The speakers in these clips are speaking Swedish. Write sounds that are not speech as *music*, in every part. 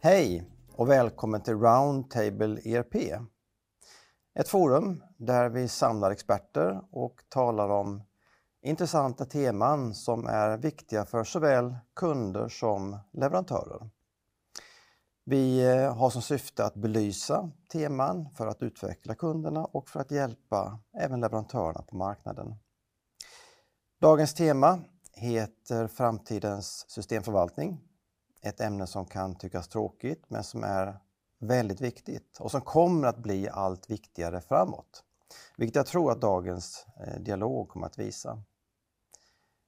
Hej och välkommen till Roundtable ERP. Ett forum där vi samlar experter och talar om intressanta teman som är viktiga för såväl kunder som leverantörer. Vi eh, har som syfte att belysa teman för att utveckla kunderna och för att hjälpa även leverantörerna på marknaden. Dagens tema heter Framtidens systemförvaltning. Ett ämne som kan tyckas tråkigt men som är väldigt viktigt och som kommer att bli allt viktigare framåt. Vilket jag tror att dagens eh, dialog kommer att visa.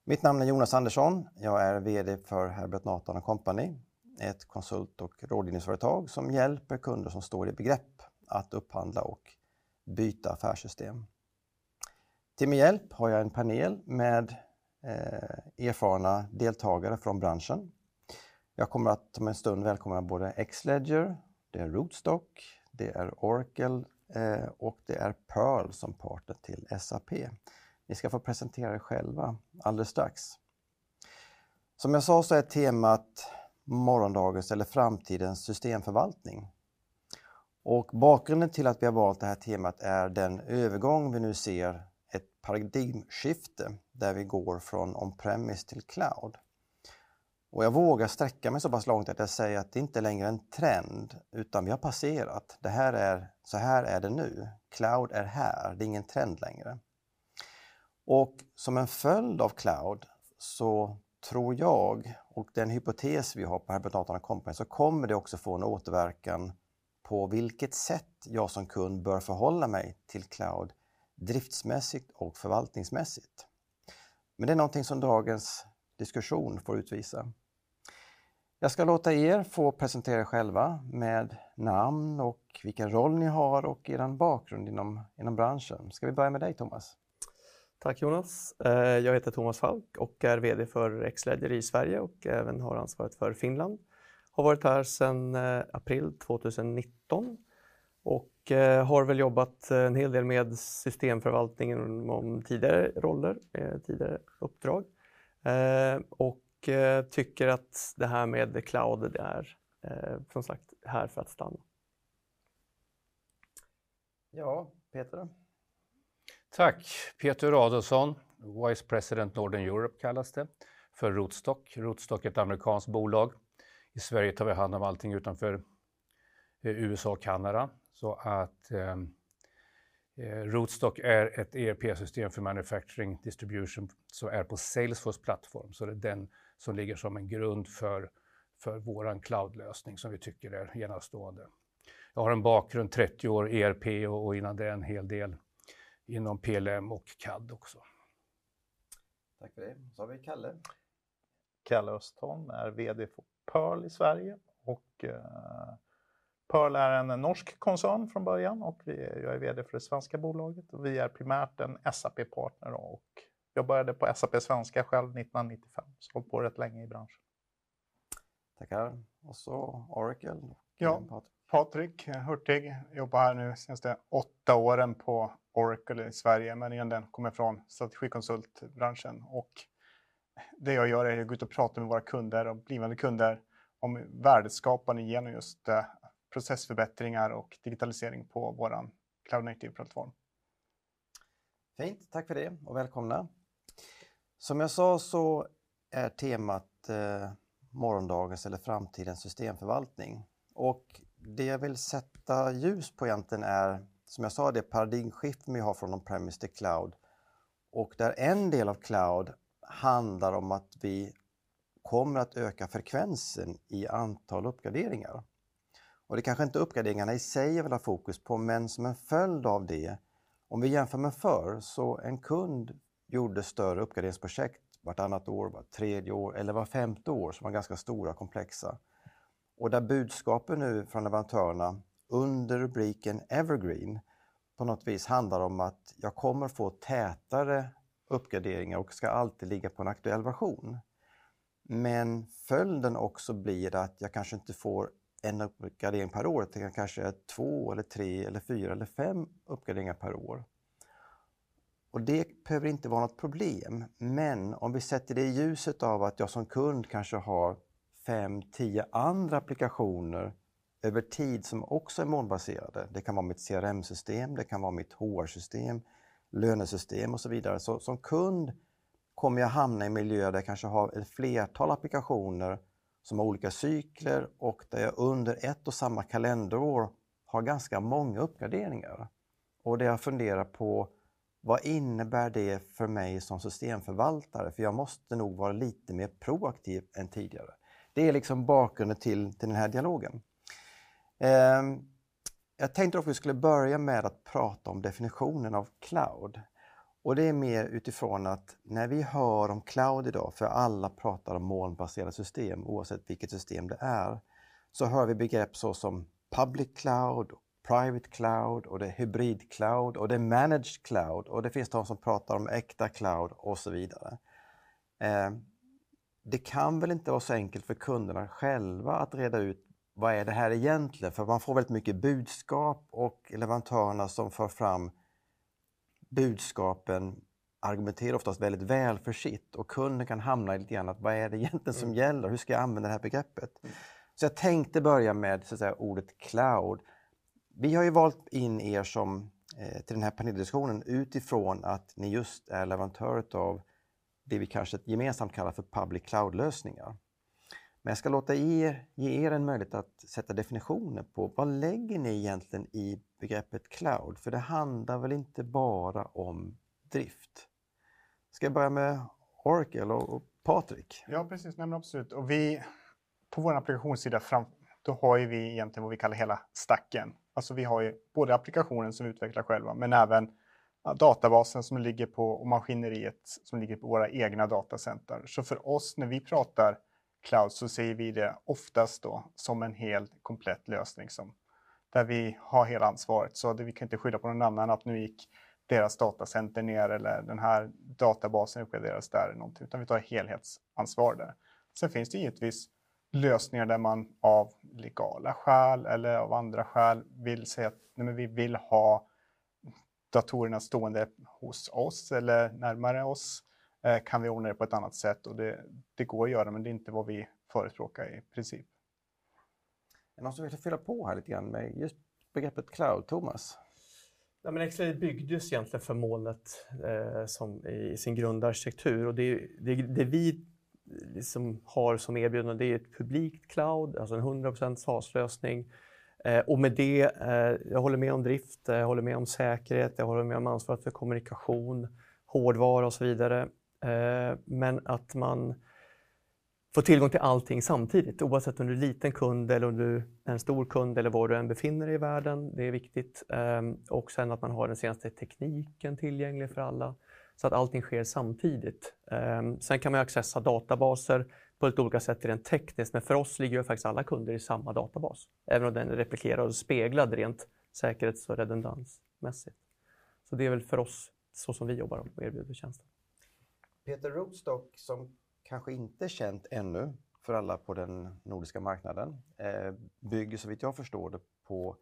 Mitt namn är Jonas Andersson. Jag är VD för Herbert Nathan Company, ett konsult och rådgivningsföretag som hjälper kunder som står i begrepp att upphandla och byta affärssystem. Till min hjälp har jag en panel med eh, erfarna deltagare från branschen. Jag kommer att om en stund välkomna både Xledger, det är Rootstock, det är Oracle eh, och det är Pearl som partner till SAP. Ni ska få presentera er själva alldeles strax. Som jag sa så är temat morgondagens eller framtidens systemförvaltning. Och bakgrunden till att vi har valt det här temat är den övergång vi nu ser, ett paradigmskifte där vi går från on-premise till cloud. Och jag vågar sträcka mig så pass långt att jag säger att det inte längre är en trend utan vi har passerat. Det här är, så här är det nu. Cloud är här, det är ingen trend längre. Och som en följd av cloud så tror jag, och den hypotes vi har på Herbert Nathan Company, så kommer det också få en återverkan på vilket sätt jag som kund bör förhålla mig till cloud driftsmässigt och förvaltningsmässigt. Men det är någonting som dagens diskussion får utvisa. Jag ska låta er få presentera er själva med namn och vilken roll ni har och er bakgrund inom, inom branschen. Ska vi börja med dig Thomas? Tack Jonas. Eh, jag heter Thomas Falk och är VD för Xledger i Sverige och även har ansvaret för Finland. Har varit här sedan eh, april 2019 och eh, har väl jobbat en hel del med systemförvaltningen om tidigare roller, tidigare uppdrag. Och tycker att det här med cloud är som sagt här för att stanna. Ja, Peter? Tack! Peter Adolfsson, Vice President Northern Europe kallas det, för Rootstock. Rootstock är ett amerikanskt bolag. I Sverige tar vi hand om allting utanför eh, USA och Kanada. Så att eh, eh Rootstock är ett ERP-system för manufacturing distribution som är på Salesforce plattform. Så det är den som ligger som en grund för, för vår cloudlösning som vi tycker är enastående. Jag har en bakgrund 30 år ERP och, och innan det en hel del inom PLM och CAD också. Tack för det. Så har vi Kalle. Kalle Östholm är VD för Pearl i Sverige och uh, Pearl är en norsk koncern från början och vi är, jag är VD för det svenska bolaget och vi är primärt en SAP-partner och jag började på SAP Svenska själv 1995, så hållit på rätt länge i branschen. Tackar. Och så Oracle. Ja, Patrik Hurtig, jobbar här nu senaste åtta åren på Oracle i Sverige, men egentligen kommer från strategikonsultbranschen. Och det jag gör är att gå ut och prata med våra kunder och blivande kunder om värdeskapande genom just eh, processförbättringar och digitalisering på vår Cloud Native-plattform. Fint, tack för det och välkomna. Som jag sa så är temat eh, morgondagens eller framtidens systemförvaltning. Och det jag vill sätta ljus på egentligen är, som jag sa, det paradigmskifte vi har från on-premise till cloud. Och där en del av cloud handlar om att vi kommer att öka frekvensen i antal uppgraderingar. Och det kanske inte uppgraderingarna i sig jag vill ha fokus på, men som en följd av det, om vi jämför med förr, så en kund gjorde större uppgraderingsprojekt vartannat år, vart tredje år eller var femte år som var ganska stora och komplexa. Och där budskapen nu från leverantörerna under rubriken Evergreen på något vis handlar om att jag kommer få tätare uppgraderingar och ska alltid ligga på en aktuell version. Men följden också blir att jag kanske inte får en uppgradering per år, utan kanske två, eller tre, eller fyra eller fem uppgraderingar per år. Och det behöver inte vara något problem, men om vi sätter det i ljuset av att jag som kund kanske har fem, tio andra applikationer över tid som också är molnbaserade. Det kan vara mitt CRM-system, det kan vara mitt HR-system, lönesystem och så vidare. Så som kund kommer jag hamna i miljöer där jag kanske har ett flertal applikationer som har olika cykler och där jag under ett och samma kalenderår har ganska många uppgraderingar. Och det jag funderar på, vad innebär det för mig som systemförvaltare? För jag måste nog vara lite mer proaktiv än tidigare. Det är liksom bakgrunden till, till den här dialogen. Eh, jag tänkte att vi skulle börja med att prata om definitionen av cloud. Och det är mer utifrån att när vi hör om cloud idag, för alla pratar om molnbaserade system oavsett vilket system det är, så hör vi begrepp såsom public cloud, private cloud och det är hybrid cloud och det är managed cloud och det finns de som pratar om äkta cloud och så vidare. Eh, det kan väl inte vara så enkelt för kunderna själva att reda ut vad är det här egentligen? För man får väldigt mycket budskap och leverantörerna som för fram budskapen argumenterar oftast väldigt väl för sitt och kunden kan hamna i lite grann att vad är det egentligen som mm. gäller? Hur ska jag använda det här begreppet? Mm. Så jag tänkte börja med så att säga, ordet cloud. Vi har ju valt in er som, eh, till den här paneldiskussionen utifrån att ni just är leverantör av det vi kanske gemensamt kallar för public cloud-lösningar. Men jag ska låta er, ge er en möjlighet att sätta definitioner på vad lägger ni egentligen i begreppet cloud? För det handlar väl inte bara om drift? Ska jag börja med Oracle och Patrik? Ja, precis. Nej, absolut. Och vi, på vår applikationssida fram, då har ju vi egentligen vad vi kallar hela stacken. Alltså vi har ju både applikationen som vi utvecklar själva, men även databasen som ligger på och maskineriet som ligger på våra egna datacenter. Så för oss när vi pratar cloud så ser vi det oftast då som en hel komplett lösning som, där vi har hela ansvaret. Så det, vi kan inte skylla på någon annan att nu gick deras datacenter ner eller den här databasen uppgraderades där, eller någonting, utan vi tar helhetsansvar där. Sen finns det givetvis lösningar där man av legala skäl eller av andra skäl vill säga att nej, vi vill ha datorerna stående hos oss eller närmare oss. Eh, kan vi ordna det på ett annat sätt och det, det går att göra men det är inte vad vi förespråkar i princip. Är någon som vill fylla på här lite grann med just begreppet cloud, Thomas? Ja, men XLA byggdes egentligen för molnet eh, som i sin grundarkitektur och det, det, det vi liksom har som erbjudande det är ett publikt cloud, alltså en 100% SaaS-lösning. Eh, och med det, eh, jag håller med om drift, eh, jag håller med om säkerhet, jag håller med om ansvaret för kommunikation, hårdvara och så vidare. Eh, men att man får tillgång till allting samtidigt oavsett om du är en liten kund eller om du är en stor kund eller var du än befinner dig i världen. Det är viktigt. Ehm, och sen att man har den senaste tekniken tillgänglig för alla så att allting sker samtidigt. Ehm, sen kan man accessa databaser på lite olika sätt rent tekniskt men för oss ligger ju faktiskt alla kunder i samma databas. Även om den är replikerad och speglad rent säkerhets och redundansmässigt. Så det är väl för oss så som vi jobbar och erbjuder tjänsten. Peter Rootstock, som kanske inte är känt ännu för alla på den nordiska marknaden, eh, bygger så vitt jag förstår det på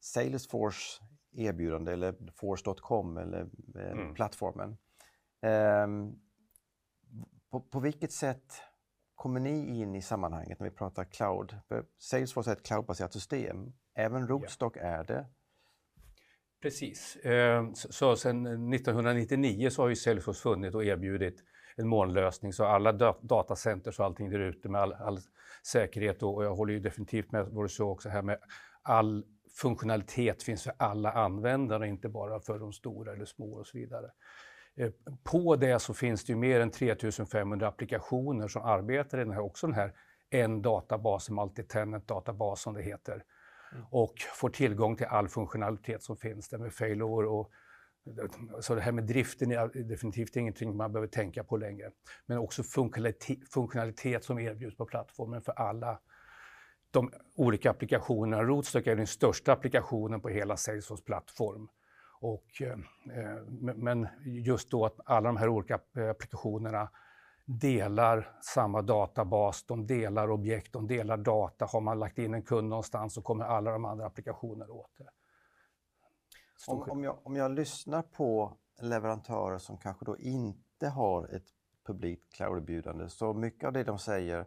Salesforce erbjudande eller force.com eller eh, mm. plattformen. Eh, på, på vilket sätt kommer ni in i sammanhanget när vi pratar cloud? Salesforce är ett cloudbaserat system. Även Rootstock ja. är det. Precis. Eh, så sedan 1999 så har ju Salesforce funnit och erbjudit en molnlösning så alla datacenter och allting där ute med all, all säkerhet och, jag håller ju definitivt med vad du sa också här med all funktionalitet finns för alla användare, inte bara för de stora eller små och så vidare. Eh, på det så finns det ju mer än 3500 applikationer som arbetar i den här, också den här en databas, multi-tenant databas som det heter. Mm. Och får tillgång till all funktionalitet som finns där med failover och så det här med driften är definitivt ingenting man behöver tänka på längre. Men också funktionalitet, funktionalitet som erbjuds på plattformen för alla de olika applikationerna. Rootstock är den största applikationen på hela Salesforce plattform. Och, eh, men just då att alla de här olika applikationerna delar samma databas, de delar objekt, de delar data. Har man lagt in en kund någonstans så kommer alla de andra applikationerna åt det. Om, om, jag, om jag lyssnar på leverantörer som kanske då inte har ett publikt cloud-erbjudande så mycket av det de säger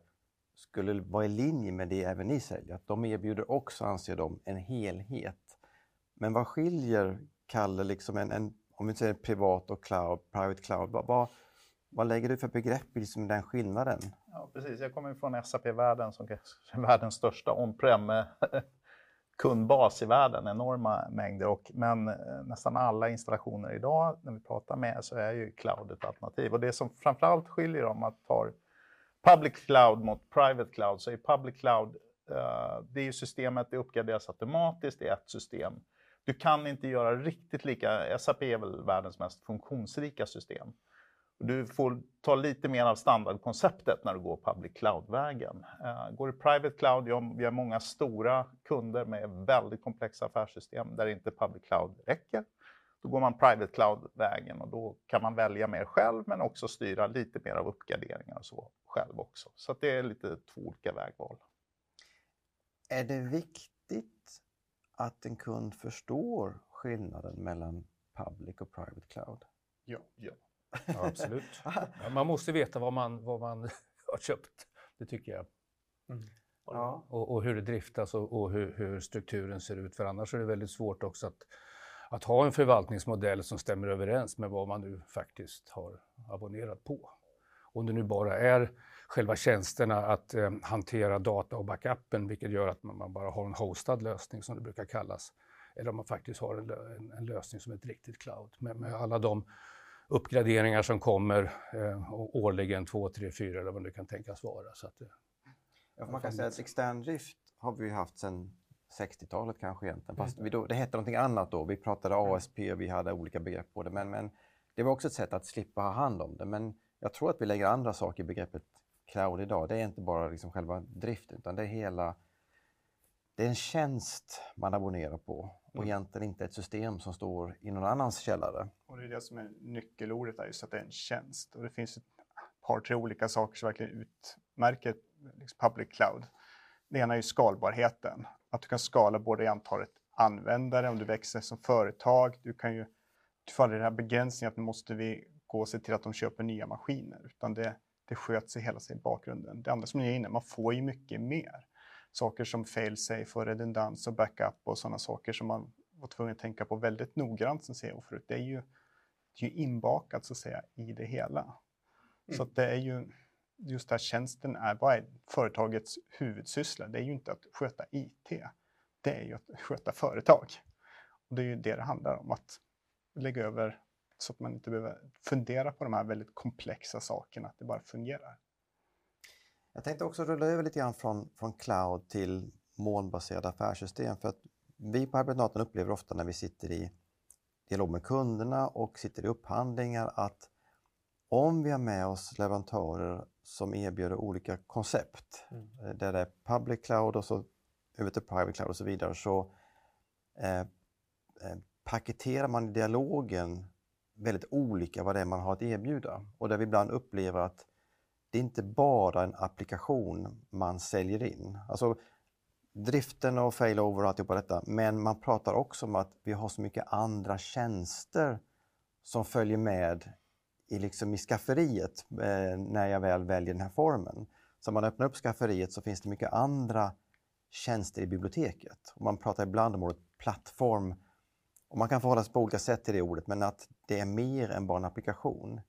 skulle vara i linje med det även ni säljer. Att de erbjuder också, anser de, en helhet. Men vad skiljer, Kalle, liksom en, en om vi säger privat och cloud, private cloud, vad, vad, vad lägger du för begrepp i liksom den skillnaden? Ja, precis. Jag kommer från SAP-världen som är *laughs* världens största on-prem eh, *laughs* kundbas i världen, enorma mängder. Och, men eh, nästan alla installationer idag, när vi pratar med, så är ju cloud ett alternativ. Och det som framförallt skiljer om att ta public cloud mot private cloud, så är public cloud, uh, det är ju systemet, det uppgraderas automatiskt, det är ett system. Du kan inte göra riktigt lika, SAP är väl världens mest funktionsrika system. Du får ta lite mer av standardkonceptet när du går public cloud-vägen. Eh, går du private cloud, ja, vi har många stora kunder med väldigt komplexa affärssystem där inte public cloud räcker. Då går man private cloud-vägen och då kan man välja mer själv men också styra lite mer av uppgraderingar och så själv också. Så det är lite två olika vägval. Är det viktigt att en kund förstår skillnaden mellan public och private cloud? Ja. ja. Ja, absolut. *laughs* Ja, man måste veta vad man, vad man *laughs* har köpt, det tycker jag. Mm. Ja. Och, och, hur det driftas och, och hur, hur, strukturen ser ut. För annars är det väldigt svårt också att, att ha en förvaltningsmodell som stämmer överens med vad man nu faktiskt har abonnerat på. Om det nu bara är själva tjänsterna att eh, hantera data och backupen, vilket gör att man, man, bara har en hostad lösning som det brukar kallas. Eller om man faktiskt har en, en, en lösning som ett riktigt cloud med, med alla de uppgraderingar som kommer eh, årligen, två, tre, fyra eller vad det kan tänkas vara. Så att, eh, ja, man kan säga att extern drift har vi haft sedan 60-talet kanske egentligen. Fast vi då, det hette någonting annat då. Vi pratade ASP och vi hade olika begrepp på det. Men, men det var också ett sätt att slippa ha hand om det. Men jag tror att vi lägger andra saker i begreppet cloud idag. Det är inte bara liksom själva driften utan det är hela det är en tjänst man abonnerar på och mm. egentligen inte ett system som står i någon annans källare. Och det är det som är nyckelordet, är just att det är en tjänst. Och det finns ett par, tre olika saker som verkligen utmärker liksom public cloud. Det ena är ju skalbarheten, att du kan skala både i antalet användare, om du växer som företag, du kan ju, du får aldrig den här begränsningen att nu måste vi gå och se till att de köper nya maskiner, utan det, det sköts i hela sin bakgrunden. Det andra som ni är inne, man får ju mycket mer saker som fail-safe och redundans och backup och sådana saker som man var tvungen att tänka på väldigt noggrant som CEO förut. Det är ju, det är ju inbakat så att säga i det hela. Mm. Så det är ju just där tjänsten är, vad är företagets huvudsyssla? Det är ju inte att sköta IT. Det är ju att sköta företag. Och det är ju det det handlar om, att lägga över så att man inte behöver fundera på de här väldigt komplexa sakerna, att det bara fungerar. Jag tänkte också rulla över lite grann från, från cloud till molnbaserade affärssystem. För att vi på Hybrid upplever ofta när vi sitter i dialog med kunderna och sitter i upphandlingar att om vi har med oss leverantörer som erbjuder olika koncept, mm. Eh, där det är public cloud och så över till private cloud och så vidare, så eh, eh, paketerar man i dialogen väldigt olika vad det är man har att erbjuda. Och där vi ibland upplever att det är inte bara en applikation man säljer in. Alltså driften och failover och alltihopa detta, men man pratar också om att vi har så mycket andra tjänster som följer med i, liksom i skafferiet eh, när jag väl väljer den här formen. Så om man öppnar upp skafferiet så finns det mycket andra tjänster i biblioteket. Och man pratar ibland om ordet plattform och man kan förhålla sig på olika sätt till det ordet, men att det är mer än bara en applikation.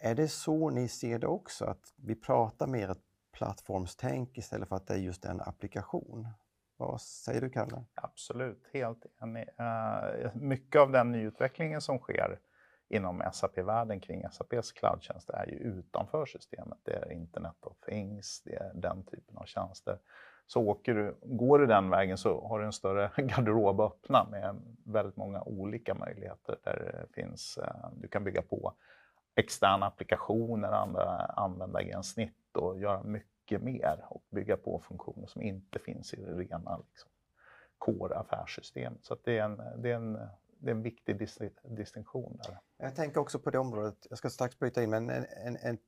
Är det så ni ser det också, att vi pratar mer ett plattformstänk istället för att det är just en applikation? Vad säger du, Kalle? Absolut, helt enig. Uh, mycket av den nyutvecklingen som sker inom SAP-världen kring SAPs cloudtjänster är ju utanför systemet. Det är Internet of Things, det är den typen av tjänster. Så åker du, går du den vägen så har du en större *laughs* garderob att öppna med väldigt många olika möjligheter där det finns, eh, du kan bygga på externa applikationer, andra användargränssnitt och göra mycket mer och bygga på funktioner som inte finns i det rena liksom, core-affärssystemet. Så det är, en, det, är en, det är en viktig dis distinktion. Där. Jag tänker också på det området, jag ska strax bryta in, men en, en, en,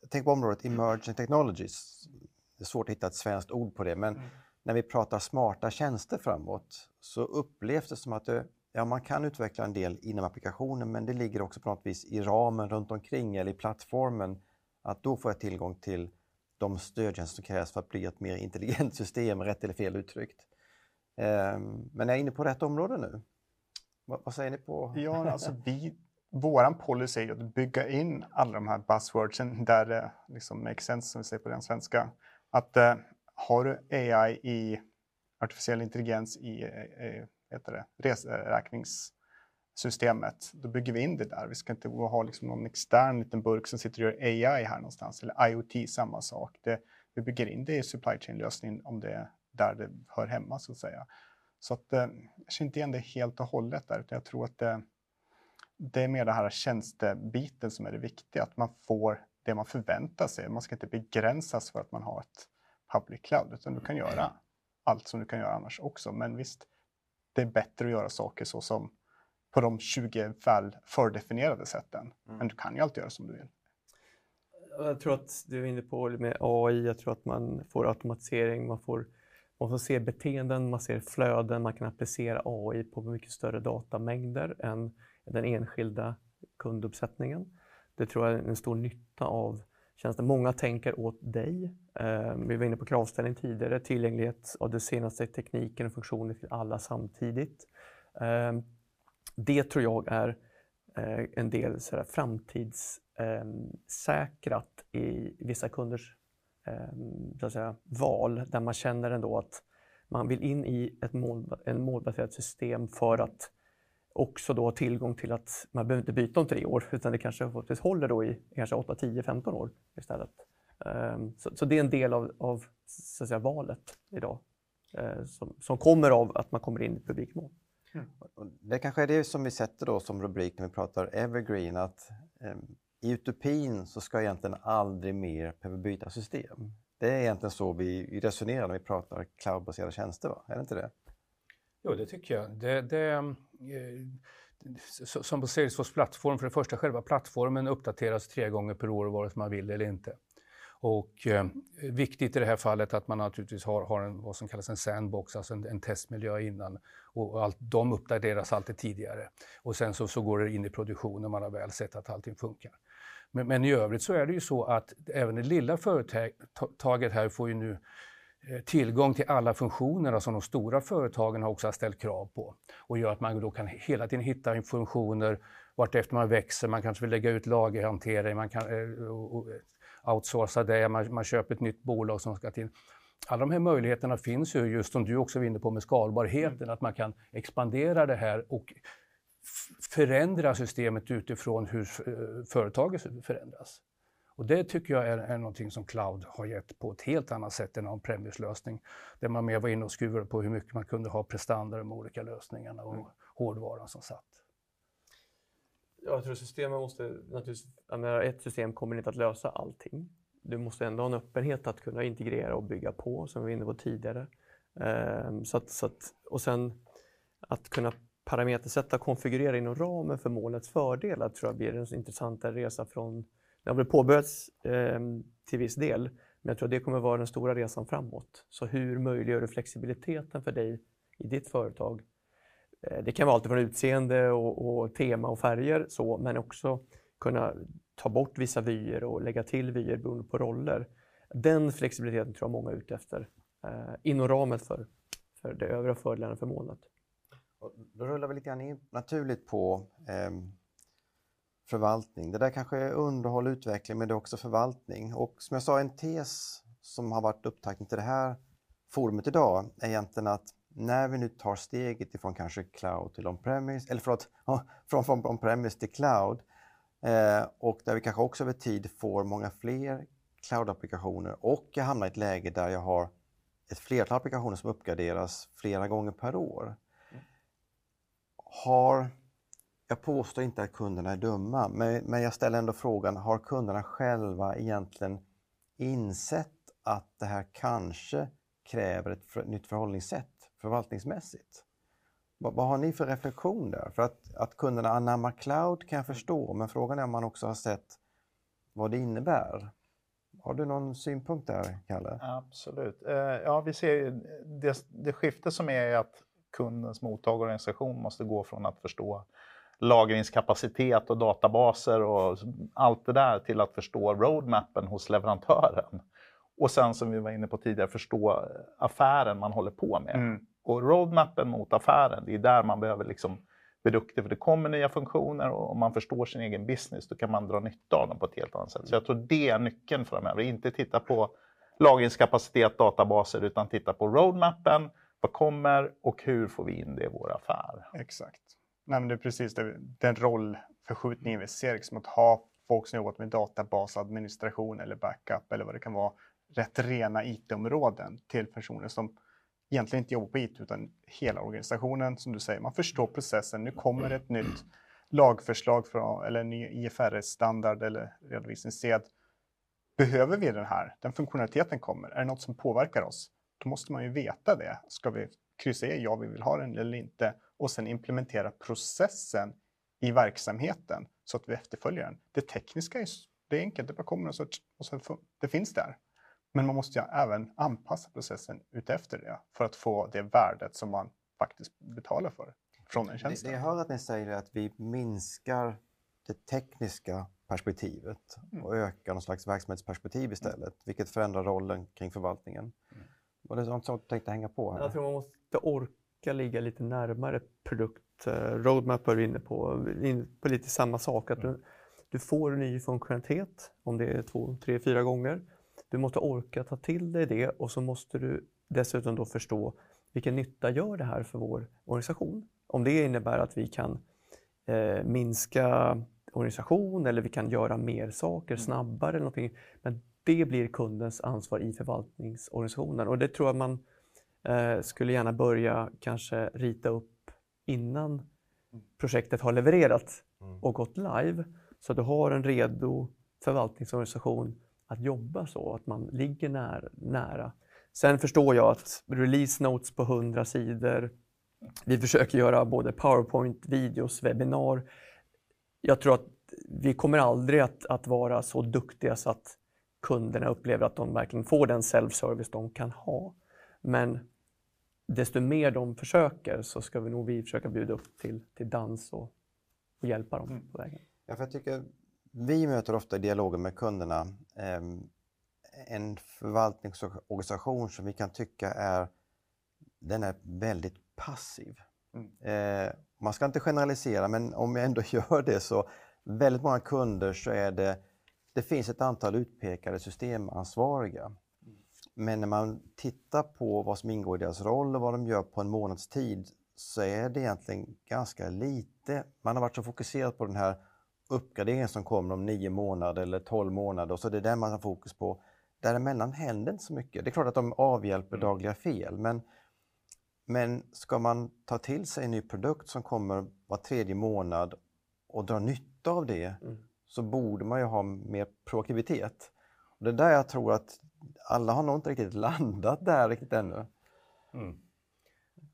jag tänker på området emerging technologies. Det är svårt att hitta ett svenskt ord på det, men mm. när vi pratar smarta tjänster framåt så upplevs det som att det Ja, man kan utveckla en del inom applikationen men det ligger också på något vis i ramen runt omkring eller i plattformen att då får jag tillgång till de stödtjänster som krävs för att bli ett mer intelligent *laughs* system, rätt eller fel uttryckt. Ehm, men är jag inne på rätt område nu? Vad, vad säger ni på? Ja, *laughs* alltså vi, våran policy är att bygga in alla de här buzzwordsen där det liksom makes sense, som vi säger på den svenska. Att eh, har du AI i artificiell intelligens i eh, det, resräkningssystemet, då bygger vi in det där. Vi ska inte ha liksom någon extern liten burk som sitter och gör AI här någonstans, eller IoT, samma sak. Det, vi bygger in det i supply chain-lösningen om det är där det hör hemma, så att säga. Så att, eh, jag känner inte igen det helt och hållet där, utan jag tror att det, det är mer den här tjänstebiten som är det viktiga, att man får det man förväntar sig. Man ska inte begränsas för att man har ett public cloud, utan du kan göra allt som du kan göra annars också. Men visst, det är bättre att göra saker så som på de 20 väl fördefinierade sätten. Mm. Men du kan ju alltid göra som du vill. Jag tror att du är inne på med AI, jag tror att man får automatisering, man får, man får se beteenden, man ser flöden, man kan applicera AI på mycket större datamängder än den enskilda kunduppsättningen. Det tror jag är en stor nytta av tjänsten. Många tänker åt dig. Ehm, vi var inne på kravställning tidigare, tillgänglighet av den senaste tekniken och funktioner till alla samtidigt. Ehm, det tror jag är eh, en del så framtidssäkrat ehm, i vissa kunders så att säga, val där man känner ändå att man vill in i ett mål, en målbaserat system för att också då tillgång till att man behöver inte byta om tre år utan det kanske faktiskt håller då i kanske 8, 10, 15 år istället. Um, så, så, det är en del av, av så att säga, valet idag uh, som, som kommer av att man kommer in i publikmål. Mm. Det kanske är det som vi sätter då som rubrik när vi pratar evergreen att um, i utopin så ska egentligen aldrig mer behöva byta system. Det är egentligen så vi resonerar när vi pratar cloudbaserade tjänster, va? är det inte det? Jo, det tycker jag. Det, det, eh, Eh, som på Salesforce plattform, för det första själva plattformen uppdateras tre gånger per år vare sig man vill eller inte. Och eh, viktigt i det här fallet att man naturligtvis har, har en, vad som kallas en sandbox, alltså en, en testmiljö innan. Och allt, de uppdateras alltid tidigare. Och sen så, så går det in i produktion när man har väl sett att allting funkar. Men, men i övrigt så är det ju så att även det lilla företaget här får ju nu tillgång till alla funktioner som de stora företagen har också ställt krav på och gör att man då kan hela tiden hitta funktioner vartefter man växer. Man kanske vill lägga ut lagerhantering, man kan eh, outsourca det, man, man köper ett nytt bolag som ska till. Alla de här möjligheterna finns ju, just som du också var inne på med skalbarheten, mm. att man kan expandera det här och förändra systemet utifrån hur eh, företaget förändras. Och det tycker jag är, är någonting som cloud har gett på ett helt annat sätt än on-premise-lösning. Där man mer var inne och skruvade på hur mycket man kunde ha prestanda de olika lösningarna och mm. hårdvaran som satt. Jag tror systemet måste naturligtvis, menar, ett system kommer inte att lösa allting. Du måste ändå ha en öppenhet att kunna integrera och bygga på, som vi var inne på tidigare. Ehm, så att, så att, och sen att kunna parametersätta och konfigurera inom ramen för målets fördelar tror jag blir en intressantare resa från det har väl påbörjats eh, till viss del, men jag tror att det kommer vara den stora resan framåt. Så hur möjliggör du flexibiliteten för dig i ditt företag? Eh, det kan vara allt från utseende och, och, tema och färger, så, men också kunna ta bort vissa vyer och lägga till vyer beroende på roller. Den flexibiliteten tror jag många är ute efter eh, inom ramen för, för det övriga fördelarna för molnet. Då rullar vi lite grann in naturligt på eh, förvaltning. Det där kanske är underhåll och utveckling, men det är också förvaltning. Och som jag sa, en tes som har varit upptakten till det här forumet idag är egentligen att när vi nu tar steget ifrån kanske cloud till on-premise, eller förlåt, *laughs* från, från on-premise till cloud, eh, och där vi kanske också över tid får många fler cloud-applikationer och jag hamnar i ett läge där jag har ett flertal applikationer som uppgraderas flera gånger per år. Mm. Har jag påstår inte att kunderna är dumma, men, men jag ställer ändå frågan, har kunderna själva egentligen insett att det här kanske kräver ett för, nytt förhållningssätt förvaltningsmässigt? Vad, vad, har ni för reflektion där? För att, att kunderna anammar cloud kan jag förstå, men frågan är om man också har sett vad det innebär. Har du någon synpunkt där, Kalle? Absolut. Eh, ja, vi ser ju det, det skifte som är att kundens mottagarorganisation måste gå från att förstå lagringskapacitet och databaser och allt det där till att förstå roadmappen hos leverantören. Och sen som vi var inne på tidigare, förstå affären man håller på med. Mm. Och roadmappen mot affären, det är där man behöver liksom bli duktig. För det kommer nya funktioner och om man förstår sin egen business då kan man dra nytta av dem på ett helt annat sätt. Så jag tror det är nyckeln framöver. Inte titta på lagringskapacitet, databaser, utan titta på roadmappen. Vad kommer och hur får vi in det i vår affär? Exakt. Nej, men det är precis det, den rollförskjutningen vi ser, liksom att ha folk som jobbat med databasadministration eller backup eller vad det kan vara, rätt rena IT-områden till personer som egentligen inte jobbar på IT utan hela organisationen. Som du säger, man förstår processen. Nu kommer ett nytt lagförslag från, eller en ny IFRS-standard eller redovisningssed. Behöver vi den här? Den funktionaliteten kommer. Är det något som påverkar oss? Då måste man ju veta det. Ska vi kryssa i ja, vi vill ha den eller inte? Och sen implementera processen i verksamheten så att vi efterföljer den. Det tekniska är, det är enkelt, det bara kommer och, så, och så, det finns där. Men man måste ju även anpassa processen utefter det för att få det värdet som man faktiskt betalar för från en tjänst. Det, det jag hör att ni säger är att vi minskar det tekniska perspektivet Mm. och ökar någon slags verksamhetsperspektiv istället, vilket förändrar rollen kring förvaltningen. Var det något som du tänkte hänga på? Här? Jag tror man måste orka ligga lite närmare produkt. Eh, Roadmap är vi inne på, in på lite samma sak. Att du, du får ny funktionalitet, om det är två, tre, fyra gånger. Du måste orka ta till dig det och så måste du dessutom då förstå vilken nytta gör det här för vår organisation? Om det innebär att vi kan eh, minska organisation eller vi kan göra mer saker snabbare eller någonting. Men det blir kundens ansvar i förvaltningsorganisationen och det tror jag man eh, skulle gärna börja kanske rita upp innan projektet har levererat och gått live. Så att du har en redo förvaltningsorganisation att jobba så, att man ligger när, nära. Sen förstår jag att release notes på 100 sidor, vi försöker göra både powerpoint, videos, webbinar. Jag tror att vi kommer aldrig att, att vara så duktiga så att kunderna upplever att de verkligen får den self-service de kan ha. Men desto mer de försöker så ska vi nog vi försöka bjuda upp till, till dans och, och hjälpa dem på vägen. Ja, för jag tycker vi möter ofta i dialogen med kunderna ehm, en förvaltningsorganisation som vi kan tycka är, den är väldigt passiv. Eh, man ska inte generalisera, men om jag ändå *laughs* gör det så väldigt många kunder så är det, det finns ett antal utpekade systemansvariga. Men när man tittar på vad som ingår i deras roll och vad de gör på en månads tid så är det egentligen ganska lite. Man har varit så fokuserad på den här uppgraderingen som kommer om nio månader eller tolv månader och så är det den man har fokus på. Däremellan händer inte så mycket. Det är klart att de avhjälper dagliga fel men, men ska man ta till sig en ny produkt som kommer var tredje månad och dra nytta av det så borde man ju ha mer proaktivitet. Det är där jag tror att alla har nog inte riktigt *laughs* landat där riktigt ännu. Mm.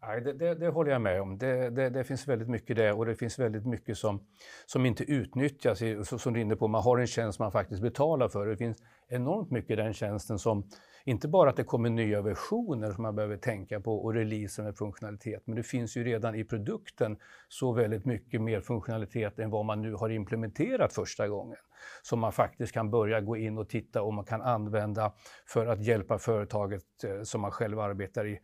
Nej, det, det, det håller jag med om. Det, det, det finns väldigt mycket det. och det finns väldigt mycket som, som inte utnyttjas. i- Som du är inne på, man har en tjänst man faktiskt betalar för. Det finns enormt mycket i den tjänsten som, inte bara att det kommer nya versioner som man behöver tänka på och releaser med funktionalitet, men det finns ju redan i produkten så väldigt mycket mer funktionalitet än vad man nu har implementerat första gången. Som man faktiskt kan börja gå in och titta om man kan använda för att hjälpa företaget eh, som man själv arbetar i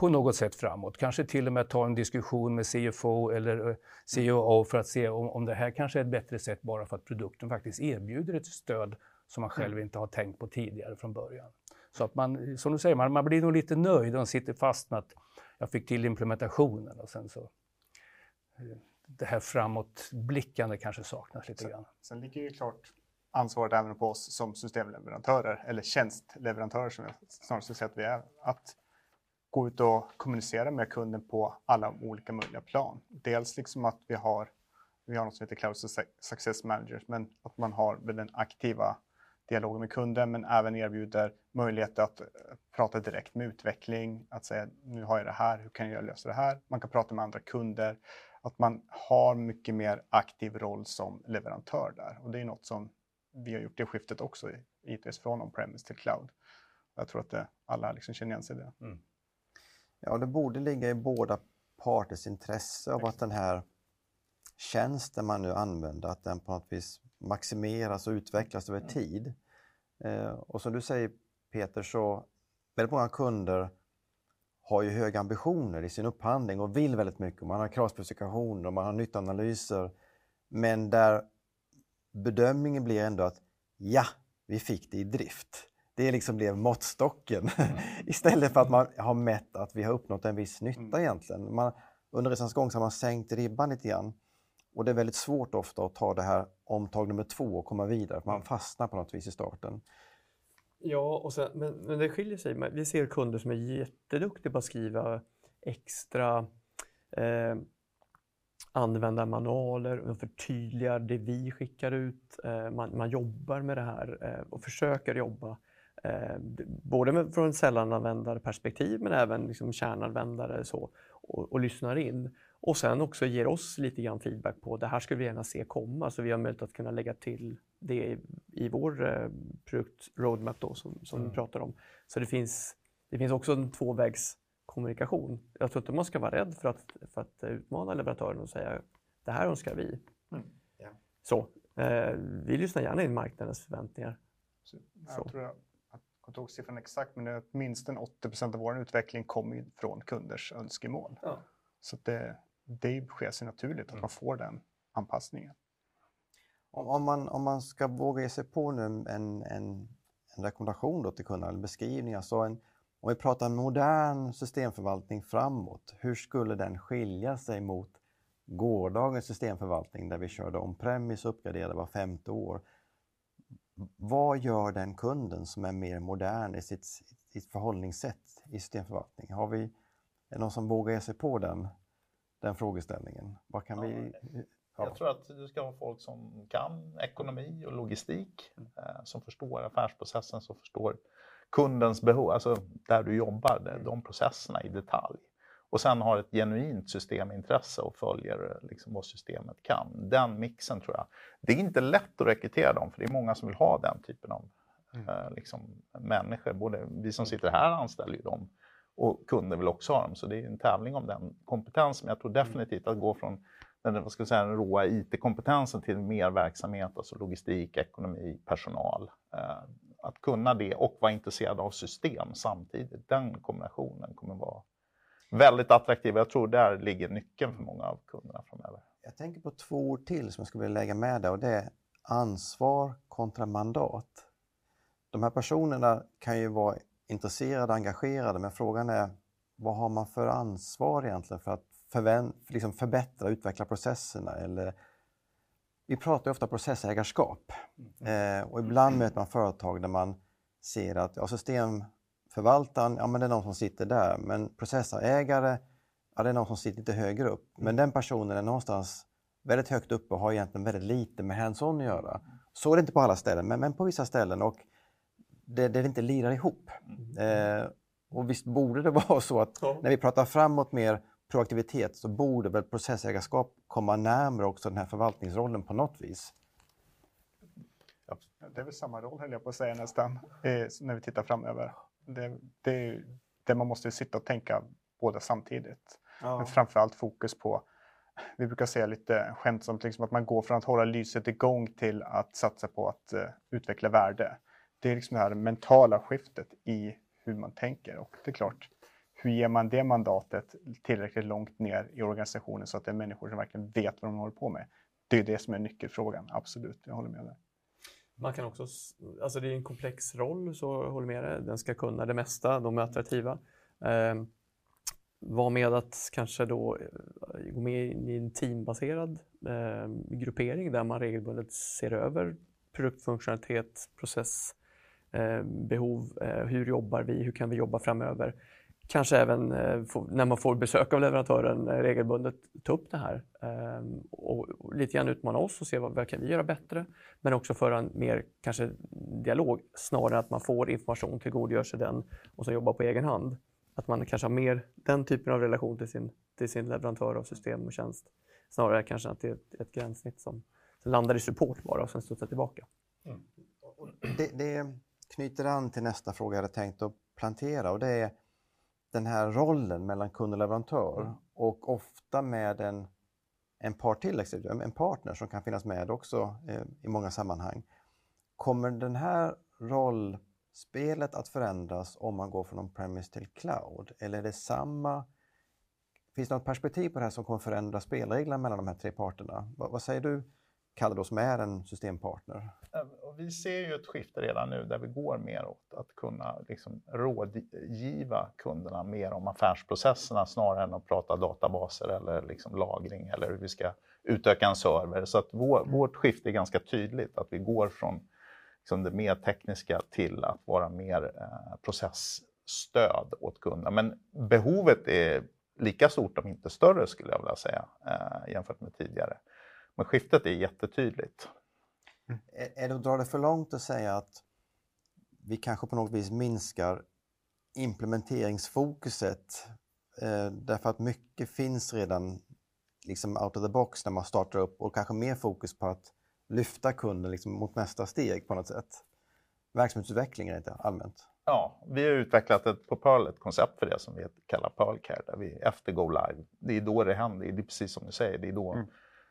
på något sätt framåt. Kanske till och med ta en diskussion med CFO eller eh, COO för att se om, om det här kanske är ett bättre sätt bara för att produkten faktiskt erbjuder ett stöd som man själv inte har tänkt på tidigare från början. Så att man, som du säger, man, man blir nog lite nöjd och sitter fast med att jag fick till implementationen och sen så eh, det här framåtblickande kanske saknas lite grann. Sen ligger ju klart ansvaret även på oss som systemleverantörer eller tjänstleverantörer som jag snarare skulle säga att vi är. Att gå ut och kommunicera med kunden på alla olika möjliga plan. Dels liksom att vi har, vi har något som heter Cloud Success Managers, men att man har den aktiva dialogen med kunden, men även erbjuder möjlighet att eh, prata direkt med utveckling, att säga nu har jag det här, hur kan jag lösa det här? Man kan prata med andra kunder, att man har mycket mer aktiv roll som leverantör där. Och det är något som vi har gjort det skiftet också i ITS från on-premise till cloud. Jag tror att det, alla liksom känner igen sig i det. Mm. Ja, det borde ligga i båda parters intresse av att den här tjänsten man nu använder, att den på något vis maximeras och utvecklas över tid. Eh, och som du säger Peter, så väldigt många kunder har ju höga ambitioner i sin upphandling och vill väldigt mycket. Man har kravspecifikationer och man har nyttanalyser. Men där bedömningen blir ändå att ja, vi fick det i drift. Det liksom blev måttstocken mm. *laughs* istället för att man har mätt att vi har uppnått en viss nytta mm. egentligen. Man, under resans gång så har man sänkt ribban lite grann. Och det är väldigt svårt ofta att ta det här omtag nummer två och komma vidare. Man fastnar på något vis i starten. Ja, och sen, men, men det skiljer sig. Vi ser kunder som är jätteduktiga på att skriva extra eh, användarmanualer, de förtydligar det vi skickar ut. Eh, man, man, jobbar med det här eh, och försöker jobba både med, från sällananvändarperspektiv men även liksom kärnanvändare så, och, och lyssnar in. Och sen också ger oss lite grann feedback på det här skulle vi gärna se komma så vi har möjlighet att kunna lägga till det i, i vår eh, produkt roadmap då som, som mm. vi pratar om. Så det finns, det finns också en tvåvägskommunikation. Jag tror inte man ska vara rädd för att, för att utmana leverantören och säga det här önskar vi. Mm. Yeah. Så, eh, vi lyssnar gärna in marknadens förväntningar. Så, jag så. tror jag kommer inte ihåg siffran exakt, men åtminstone 80% av vår utveckling kommer från kunders önskemål. Ja. Så det, det sker sig naturligt att mm. man får den anpassningen. Om man, om man ska våga ge sig på nu en, en, en rekommendation då till kunderna, eller beskrivning, alltså en, om vi pratar modern systemförvaltning framåt, hur skulle den skilja sig mot gårdagens systemförvaltning där vi körde on-premise och uppgraderade var femte år? Vad gör den kunden som är mer modern i sitt, sitt förhållningssätt i systemförvaltning? Har vi, är någon som vågar ge sig på den, den frågeställningen? Vad kan ja, vi Ja. Jag tror att du ska ha folk som kan ekonomi och logistik, mm. eh, som förstår affärsprocessen, som förstår kundens behov, alltså där du jobbar, där, de processerna i detalj. Och sen har ett genuint systemintresse och följer liksom vad systemet kan. Den mixen tror jag. Det är inte lätt att rekrytera dem, för det är många som vill ha den typen av mm. eh, liksom, människor. Både vi som sitter här anställer ju dem och kunder vill också ha dem. Så det är en tävling om den kompetensen. Men jag tror definitivt att gå från den, vad ska jag säga, den råa IT-kompetensen till mer verksamhet, alltså logistik, ekonomi, personal. Eh, att kunna det och vara intresserad av system samtidigt, den kombinationen kommer vara väldigt attraktiv. Jag tror där ligger nyckeln för många av kunderna framöver. Jag tänker på två ord till som jag skulle vilja lägga med där och det är ansvar kontra mandat. De här personerna kan ju vara intresserade och engagerade men frågan är vad har man för ansvar egentligen för att liksom förbättra och utveckla processerna. Eller, vi pratar ofta processägarskap mm. eh, och ibland möter man företag där man ser att ja, systemförvaltaren, ja, men det är någon som sitter där, men processägare, ja, det är någon som sitter lite högre upp. Men den personen är någonstans väldigt högt uppe och har egentligen väldigt lite med hands-on att göra. Så är det inte på alla ställen, men, men på vissa ställen. och det, det inte lirar ihop. Eh, och visst borde det *laughs* vara så att ja. när vi pratar framåt mer proaktivitet så borde väl processägarskap komma närmare också den här förvaltningsrollen på något vis. Ja, det är väl samma roll höll jag på att säga nästan, eh, när vi tittar framöver. Det, det, det man måste sitta och tänka båda samtidigt. Ja. Men framförallt fokus på, vi brukar säga lite skämtsamt, liksom att man går från att hålla lyset igång till att satsa på att uh, utveckla värde. Det är liksom det här mentala skiftet i hur man tänker och det är klart, hur ger man det mandatet tillräckligt långt ner i organisationen så att det är människor som verkligen vet vad de håller på med? Det är det som är nyckelfrågan, absolut. Jag håller med dig. Man kan också, alltså det är en komplex roll, så jag håller med dig. Den ska kunna det mesta, de är attraktiva. Eh, var med att kanske då eh, gå med i en teambaserad eh, gruppering där man regelbundet ser över produktfunktionalitet, processbehov, ehm, eh, eh, hur jobbar vi, hur kan vi jobba framöver? Kanske även eh, när man får besök av leverantören eh, regelbundet ta upp det här ehm, och lite grann utmana oss och se vad, vad kan vi göra bättre. Men också föra en mer kanske dialog snarare än att man får information, tillgodogör sig den och så jobbar på egen hand. Att man kanske har mer den typen av relation till sin, till sin leverantör av system och tjänst. Snarare kanske att det är ett, ett gränssnitt som, som landar i support bara och sen studsar tillbaka. Mm. Det, det knyter an till nästa fråga jag hade tänkt att plantera och det är den här rollen mellan kund och leverantör mm. och ofta med en, en part till, en partner som kan finnas med också eh, i många sammanhang. Kommer den här roll spelet att förändras om man går från on-premise till cloud? Eller är det samma? Finns det något perspektiv på det här som kommer förändra spelreglerna mellan de här tre parterna? Vad, vad säger du, Kalle, då, som är en systempartner? Vi ser ju ett skifte redan nu där vi går mer åt att kunna liksom rådgiva kunderna mer om affärsprocesserna snarare än att prata databaser eller liksom lagring eller hur vi ska utöka en server. Så att vår, vårt skifte är ganska tydligt, att vi går från liksom det mer tekniska till att vara mer eh, processstöd åt kunderna. Men behovet är lika stort, om inte större, skulle jag vilja säga, eh, jämfört med tidigare. Men skiftet är jättetydligt. Mm. Är det att dra det för långt att säga att vi kanske på något vis minskar implementeringsfokuset eh, därför att mycket finns redan liksom out of the box när man startar upp och kanske mer fokus på att lyfta kunden liksom mot nästa steg på något sätt. Verksamhetsutveckling är det allmänt. Ja, vi har utvecklat ett, på Pearl ett koncept för det som vi kallar Pearl Care, där vi efter Go Live, det är då det händer, det är precis som du säger, det är då mm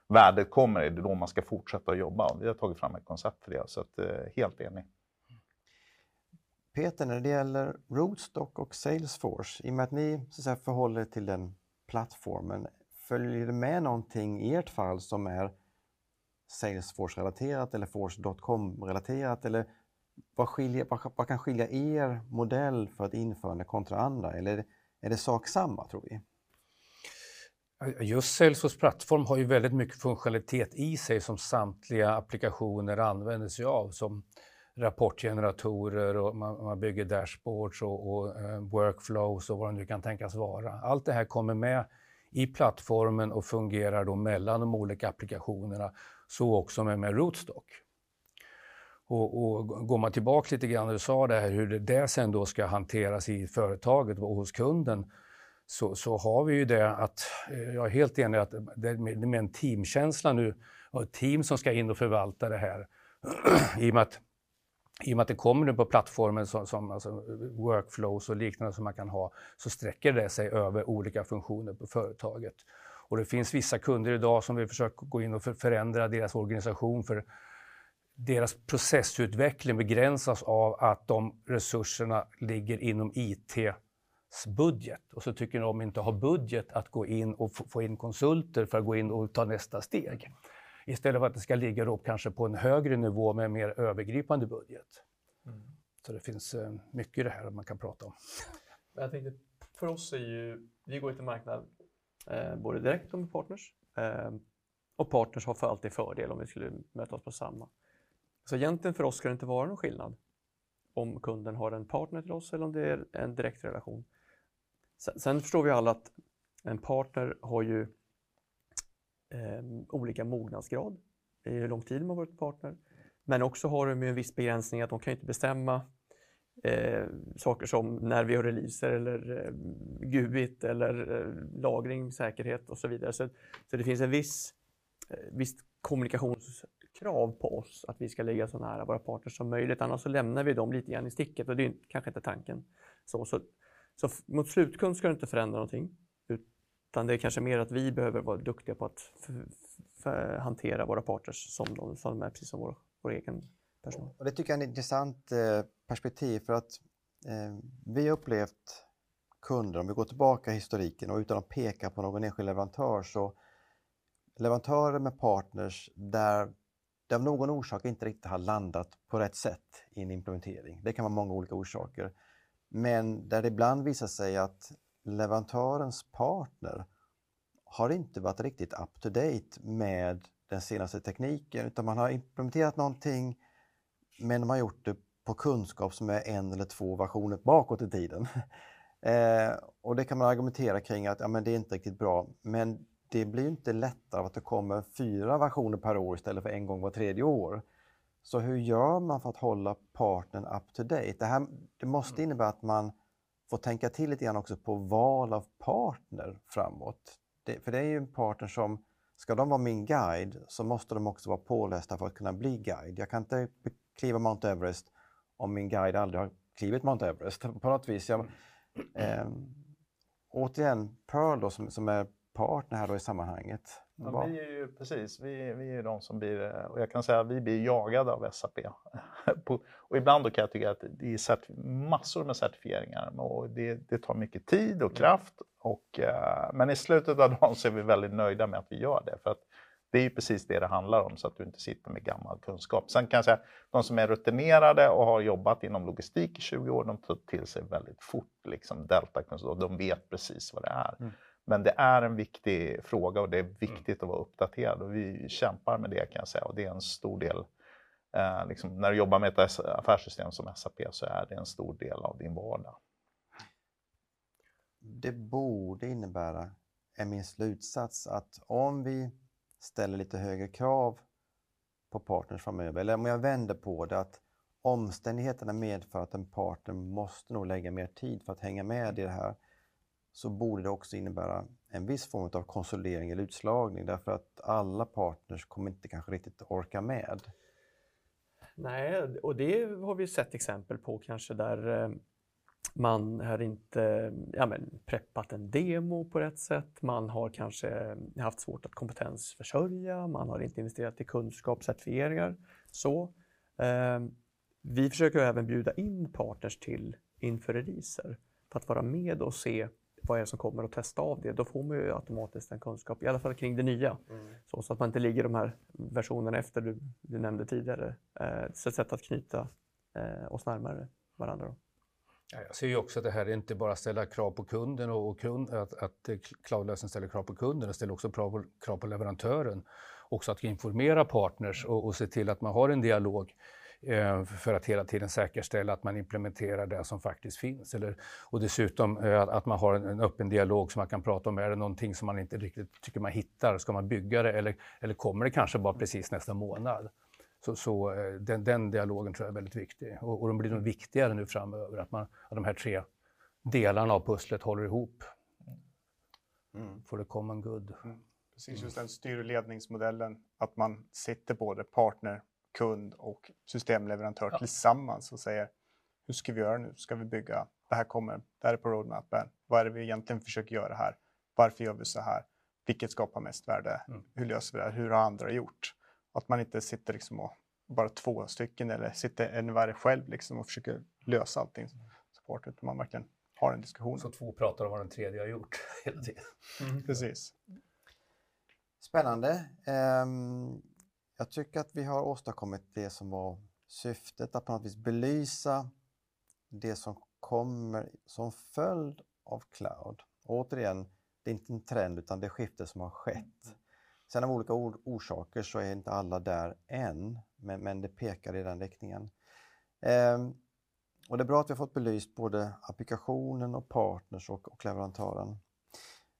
värdet kommer, det är då man ska fortsätta att jobba. Vi har tagit fram ett koncept för det, så att, eh, helt enig. Peter, när det gäller Rootstock och Salesforce, i och med att ni så att säga, förhåller er till den plattformen, följer det med någonting i ert fall som är Salesforce-relaterat eller Force.com-relaterat? Eller vad, skiljer, vad, vad, kan skilja er modell för ett införande kontra andra? Eller är det sak samma, tror vi? Just Salesforce plattform har ju väldigt mycket funktionalitet i sig som samtliga applikationer använder sig av. Som rapportgeneratorer och man, man bygger dashboards och, och eh, workflows och vad det nu kan tänkas vara. Allt det här kommer med i plattformen och fungerar då mellan de olika applikationerna. Så också med, med Rootstock. Och, och går man tillbaka lite grann, du sa det här hur det, det sen då ska hanteras i företaget och hos kunden, så, så har vi ju det att, eh, jag är helt enig att det med, med en teamkänsla nu, och ett team som ska in och förvalta det här, *clears throat* i och med att i och med att det kommer nu på plattformen som, som alltså workflows och liknande som man kan ha, så sträcker det sig över olika funktioner på företaget. Och det finns vissa kunder idag som vill försöka gå in och förändra deras organisation för deras processutveckling begränsas av att de resurserna ligger inom it budget. Och så tycker de inte ha budget att gå in och få in konsulter för att gå in och ta nästa steg. Istället för att det ska ligga då kanske på en högre nivå med en mer övergripande budget. Mm. Så det finns eh, mycket i det här man kan prata om. Jag tänkte, för oss är ju, vi går till marknad eh, både direkt och med partners. Eh, och partners har för alltid fördel om vi skulle möta oss på samma. Så egentligen för oss ska det inte vara någon skillnad om kunden har en partner till oss eller om det är en direkt relation. Sen, sen förstår vi alla att en partner har ju eh, olika mognadsgrad i hur lång tid man varit partner. Men också har de ju en viss begränsning att de kan inte bestämma eh, saker som när vi har releaser eller eh, GUIT eller eh, lagring, säkerhet och så vidare. Så, så det finns en viss, eh, visst kommunikationskrav på oss att vi ska ligga så nära våra partners som möjligt. Annars så lämnar vi dem lite grann i sticket och det är kanske inte tanken. Så, så, så mot slutkund ska det inte förändra någonting. Utan det är kanske mer att vi behöver vara duktiga på att hantera våra partners som de, som de är, precis som vår, vår egen personal. Och det tycker jag är ett intressant eh, perspektiv för att eh, vi har upplevt kunder, om vi går tillbaka i historiken och utan att peka på någon enskild leverantör, så leverantörer med partners där det av någon orsak inte riktigt har landat på rätt sätt i en implementering. Det kan vara många olika orsaker. Men där det ibland visar sig att leverantörens partner har inte varit riktigt up to date med den senaste tekniken utan man har implementerat någonting men man har gjort det på kunskap som är en eller två versioner bakåt i tiden. *laughs* eh, och det kan man argumentera kring att ja, men det är inte riktigt bra men det blir inte lättare av att det kommer fyra versioner per år istället för en gång var tredje år. Så hur gör man för att hålla partnern up to date? Det, här, det måste innebära att man får tänka till lite grann också på val av partner framåt. Det, för det är ju en partner som, ska de vara min guide så måste de också vara pålästa för att kunna bli guide. Jag kan inte kliva Mount Everest om min guide aldrig har klivit Mount Everest *laughs* på något vis. Jag, eh, återigen, Pearl då, som, som är partner här då i sammanhanget. Ja, vi är ju precis, vi, vi är de som blir, och jag kan säga att vi blir jagade av SAP. *laughs* och ibland då kan jag tycka att det är massor med certifieringar och det, det tar mycket tid och kraft. Och, uh, men i slutet av *laughs* dagen så är vi väldigt nöjda med att vi gör det. För att det är ju precis det det handlar om, så att du inte sitter med gammal kunskap. Sen kan jag säga, de som är rutinerade och har jobbat inom logistik i 20 år, de tar till sig väldigt fort liksom deltakunskap. De vet precis vad det är. Mm. Men det är en viktig fråga och det är mm. viktigt att vara uppdaterad och vi kämpar med det kan jag säga och det är en stor del. Eh, liksom, när du jobbar med ett affärssystem som SAP så är det en stor del av din vardag. Det borde innebära, är min slutsats, att om vi ställer lite högre krav på partners framöver, eller om jag vänder på det, att omständigheterna medför att en partner måste nog lägga mer tid för att hänga med i det här så borde det också innebära en viss form av konsolidering eller utslagning därför att alla partners kommer inte kanske riktigt orka med. Nej, och det har vi sett exempel på kanske där eh, man har inte ja, men, preppat en demo på rätt sätt. Man har kanske haft svårt att kompetensförsörja. Man har inte investerat i kunskap, certifieringar. Så, eh, vi försöker även bjuda in partners till inför releaser för att vara med och se vad är det som kommer att testa av det. Då får man ju automatiskt en kunskap, i alla fall kring det nya. Mm. Så, så, att man inte ligger de här versionerna efter du, du nämnde tidigare. Eh, så ett sätt att knyta eh, oss närmare varandra. Då. Jag ser ju också att det här är inte bara att ställa krav på kunden och kund, att, att cloudlösningen ställer krav på kunden, det ställer också krav på, krav på leverantören. Också att informera partners och, och se till att man har en dialog för att hela tiden säkerställa att man implementerar det som faktiskt finns. Eller, och dessutom eh, att man har en, en, öppen dialog som man kan prata om. Är det någonting som man inte riktigt tycker man hittar? Ska man bygga det eller, eller kommer det kanske bara precis nästa månad? Så, så eh, den, den, dialogen tror jag är väldigt viktig. Och, och de blir nog viktigare nu framöver, att, man, att de här tre delarna av pusslet håller ihop. Mm. For the common good. Mm. Precis, just den styr och ledningsmodellen, att man sitter både partner, kund och systemleverantör ja. tillsammans och säger hur ska vi göra nu? Ska vi bygga? Det här kommer, det här är på roadmappen. Vad är det vi egentligen försöker göra här? Varför gör vi så här? Vilket skapar mest värde? Mm. Hur löser vi det här? Hur har andra gjort? Att man inte sitter liksom och bara två stycken eller sitter en varje själv liksom och försöker lösa allting. Support, utan man verkligen har en diskussion. Så två pratar om vad den tredje har gjort *laughs* hela tiden. Mm. Precis. Spännande. Um, jag tycker att vi har åstadkommit det som var syftet, att på något vis belysa det som kommer som följd av cloud. Och återigen, det är inte en trend utan det är skifte som har skett. Sen av olika orsaker så är inte alla där än, men, men det pekar i den riktningen. Ehm, och det är bra att vi har fått belyst både applikationen och partners och, och leverantören.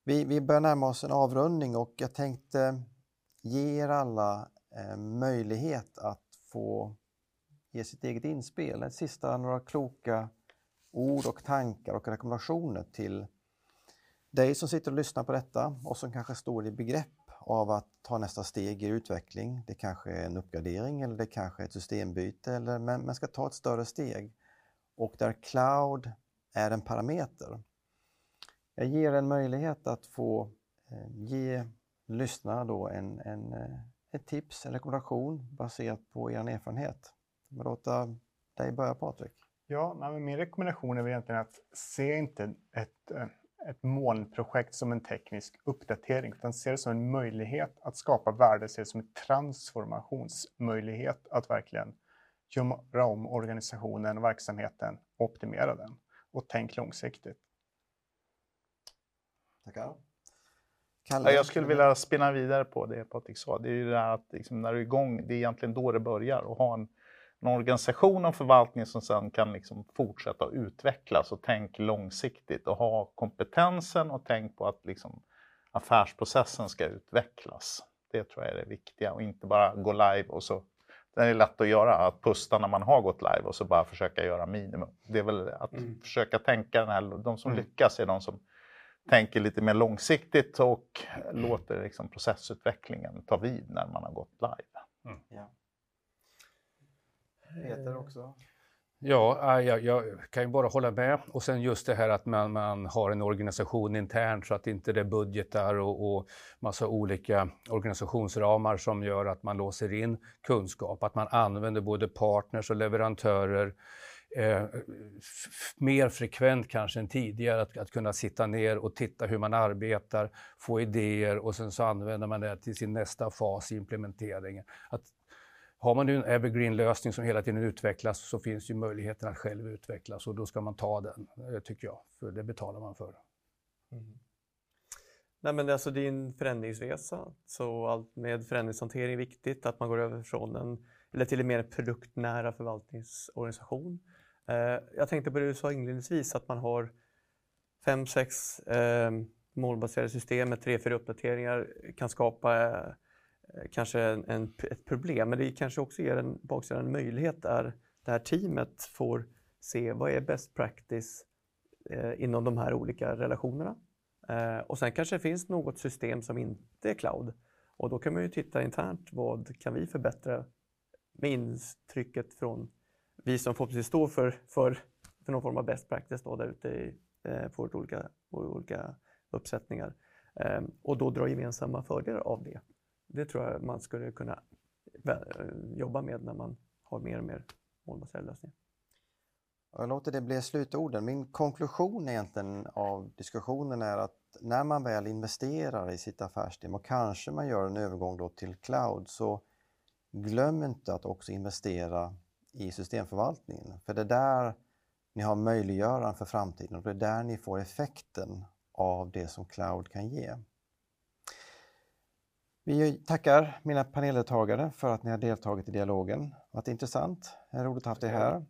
Vi, vi börjar närma oss en avrundning och jag tänkte ge er alla Eh, möjlighet att få ge sitt eget inspel. Ett sista, några kloka ord och tankar och rekommendationer till dig som sitter och lyssnar på detta och som kanske står i begrepp av att ta nästa steg i utveckling. Det kanske är en uppgradering eller det kanske är ett systembyte, eller, men man ska ta ett större steg. Och där cloud är en parameter. Jag ger en möjlighet att få eh, ge lyssnarna då en, en, eh, ett tips, en rekommendation baserat på er erfarenhet. Jag låta dig börja Patrik. Ja, nej, min rekommendation är egentligen att se inte ett, eh, ett molnprojekt som en teknisk uppdatering, utan se det som en möjlighet att skapa värde, se det som en transformationsmöjlighet att verkligen göra om organisationen och verksamheten och optimera den. Och tänk långsiktigt. Tackar. Kalle, jag skulle vilja spinna vidare på det Patrik sa. Det är ju det här att liksom, när du är igång, det är egentligen då det börjar. Och ha en en organisation och förvaltning som sedan kan liksom fortsätta att utvecklas och tänk långsiktigt och ha kompetensen och tänk på att liksom affärsprocessen ska utvecklas. Det tror jag är det viktiga och inte bara gå live och så det är lätt att göra, att pusta när man har gått live och så bara försöka göra minimum. Det är väl att mm. försöka tänka, den här, de som mm. lyckas är de som tänker lite mer långsiktigt och låter liksom processutvecklingen ta vid när man har gått live. Mm. Ja. Peter också? Ja, jag, jag, kan ju bara hålla med. Och sen just det här att man, man har en organisation internt så att inte det är budgetar och, och massa olika organisationsramar som gör att man låser in kunskap. Att man använder både partners och leverantörer eh, mer frekvent kanske än tidigare. Att, att kunna sitta ner och titta hur man arbetar, få idéer och sen så använder man det till sin nästa fas i implementeringen. Att har man nu en evergreen-lösning som hela tiden utvecklas så finns ju möjligheten att själv utvecklas och då ska man ta den, eh, tycker jag, för det betalar man för. Mm. Nej, men alltså det är en förändringsresa, så allt med förändringshantering är viktigt, att man går över från en, eller till en mer produktnära förvaltningsorganisation. Eh, jag tänkte på det du sa inledningsvis, att man har fem, sex eh, målbaserade system med tre, fyra uppdateringar kan skapa eh, kanske en, ett problem, men det kanske också ger en baksidan en möjlighet där det här teamet får se vad är best practice inom de här olika relationerna. Och sen kanske det finns något system som inte är cloud och då kan man ju titta internt vad kan vi förbättra med intrycket från vi som förhoppningsvis står för, för, för någon form av best practice då, där ute i eh, på olika, olika uppsättningar eh, och då dra gemensamma fördelar av det. Det tror jag man skulle kunna eh, jobba med när man har mer och mer målbaserade lösningar. Jag låter det bli slutorden. Min konklusion egentligen av diskussionen är att när man väl investerar i sitt affärsteam och kanske man gör en övergång då till cloud så glöm inte att också investera i systemförvaltningen. För det är där ni har möjliggöraren för framtiden och det är där ni får effekten av det som cloud kan ge. Vi tackar mina paneldeltagare för att ni har deltagit i dialogen. Det har varit intressant. Det är roligt att ha haft er här.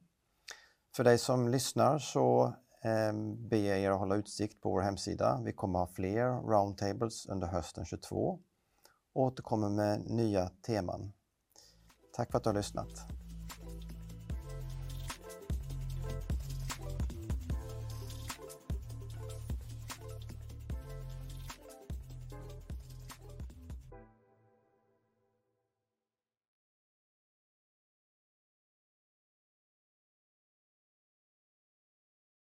För dig som lyssnar så ehm, ber jag er att hålla utsikt på vår hemsida. Vi kommer ha fler roundtables under hösten 22 och återkommer med nya teman. Tack för att du har lyssnat.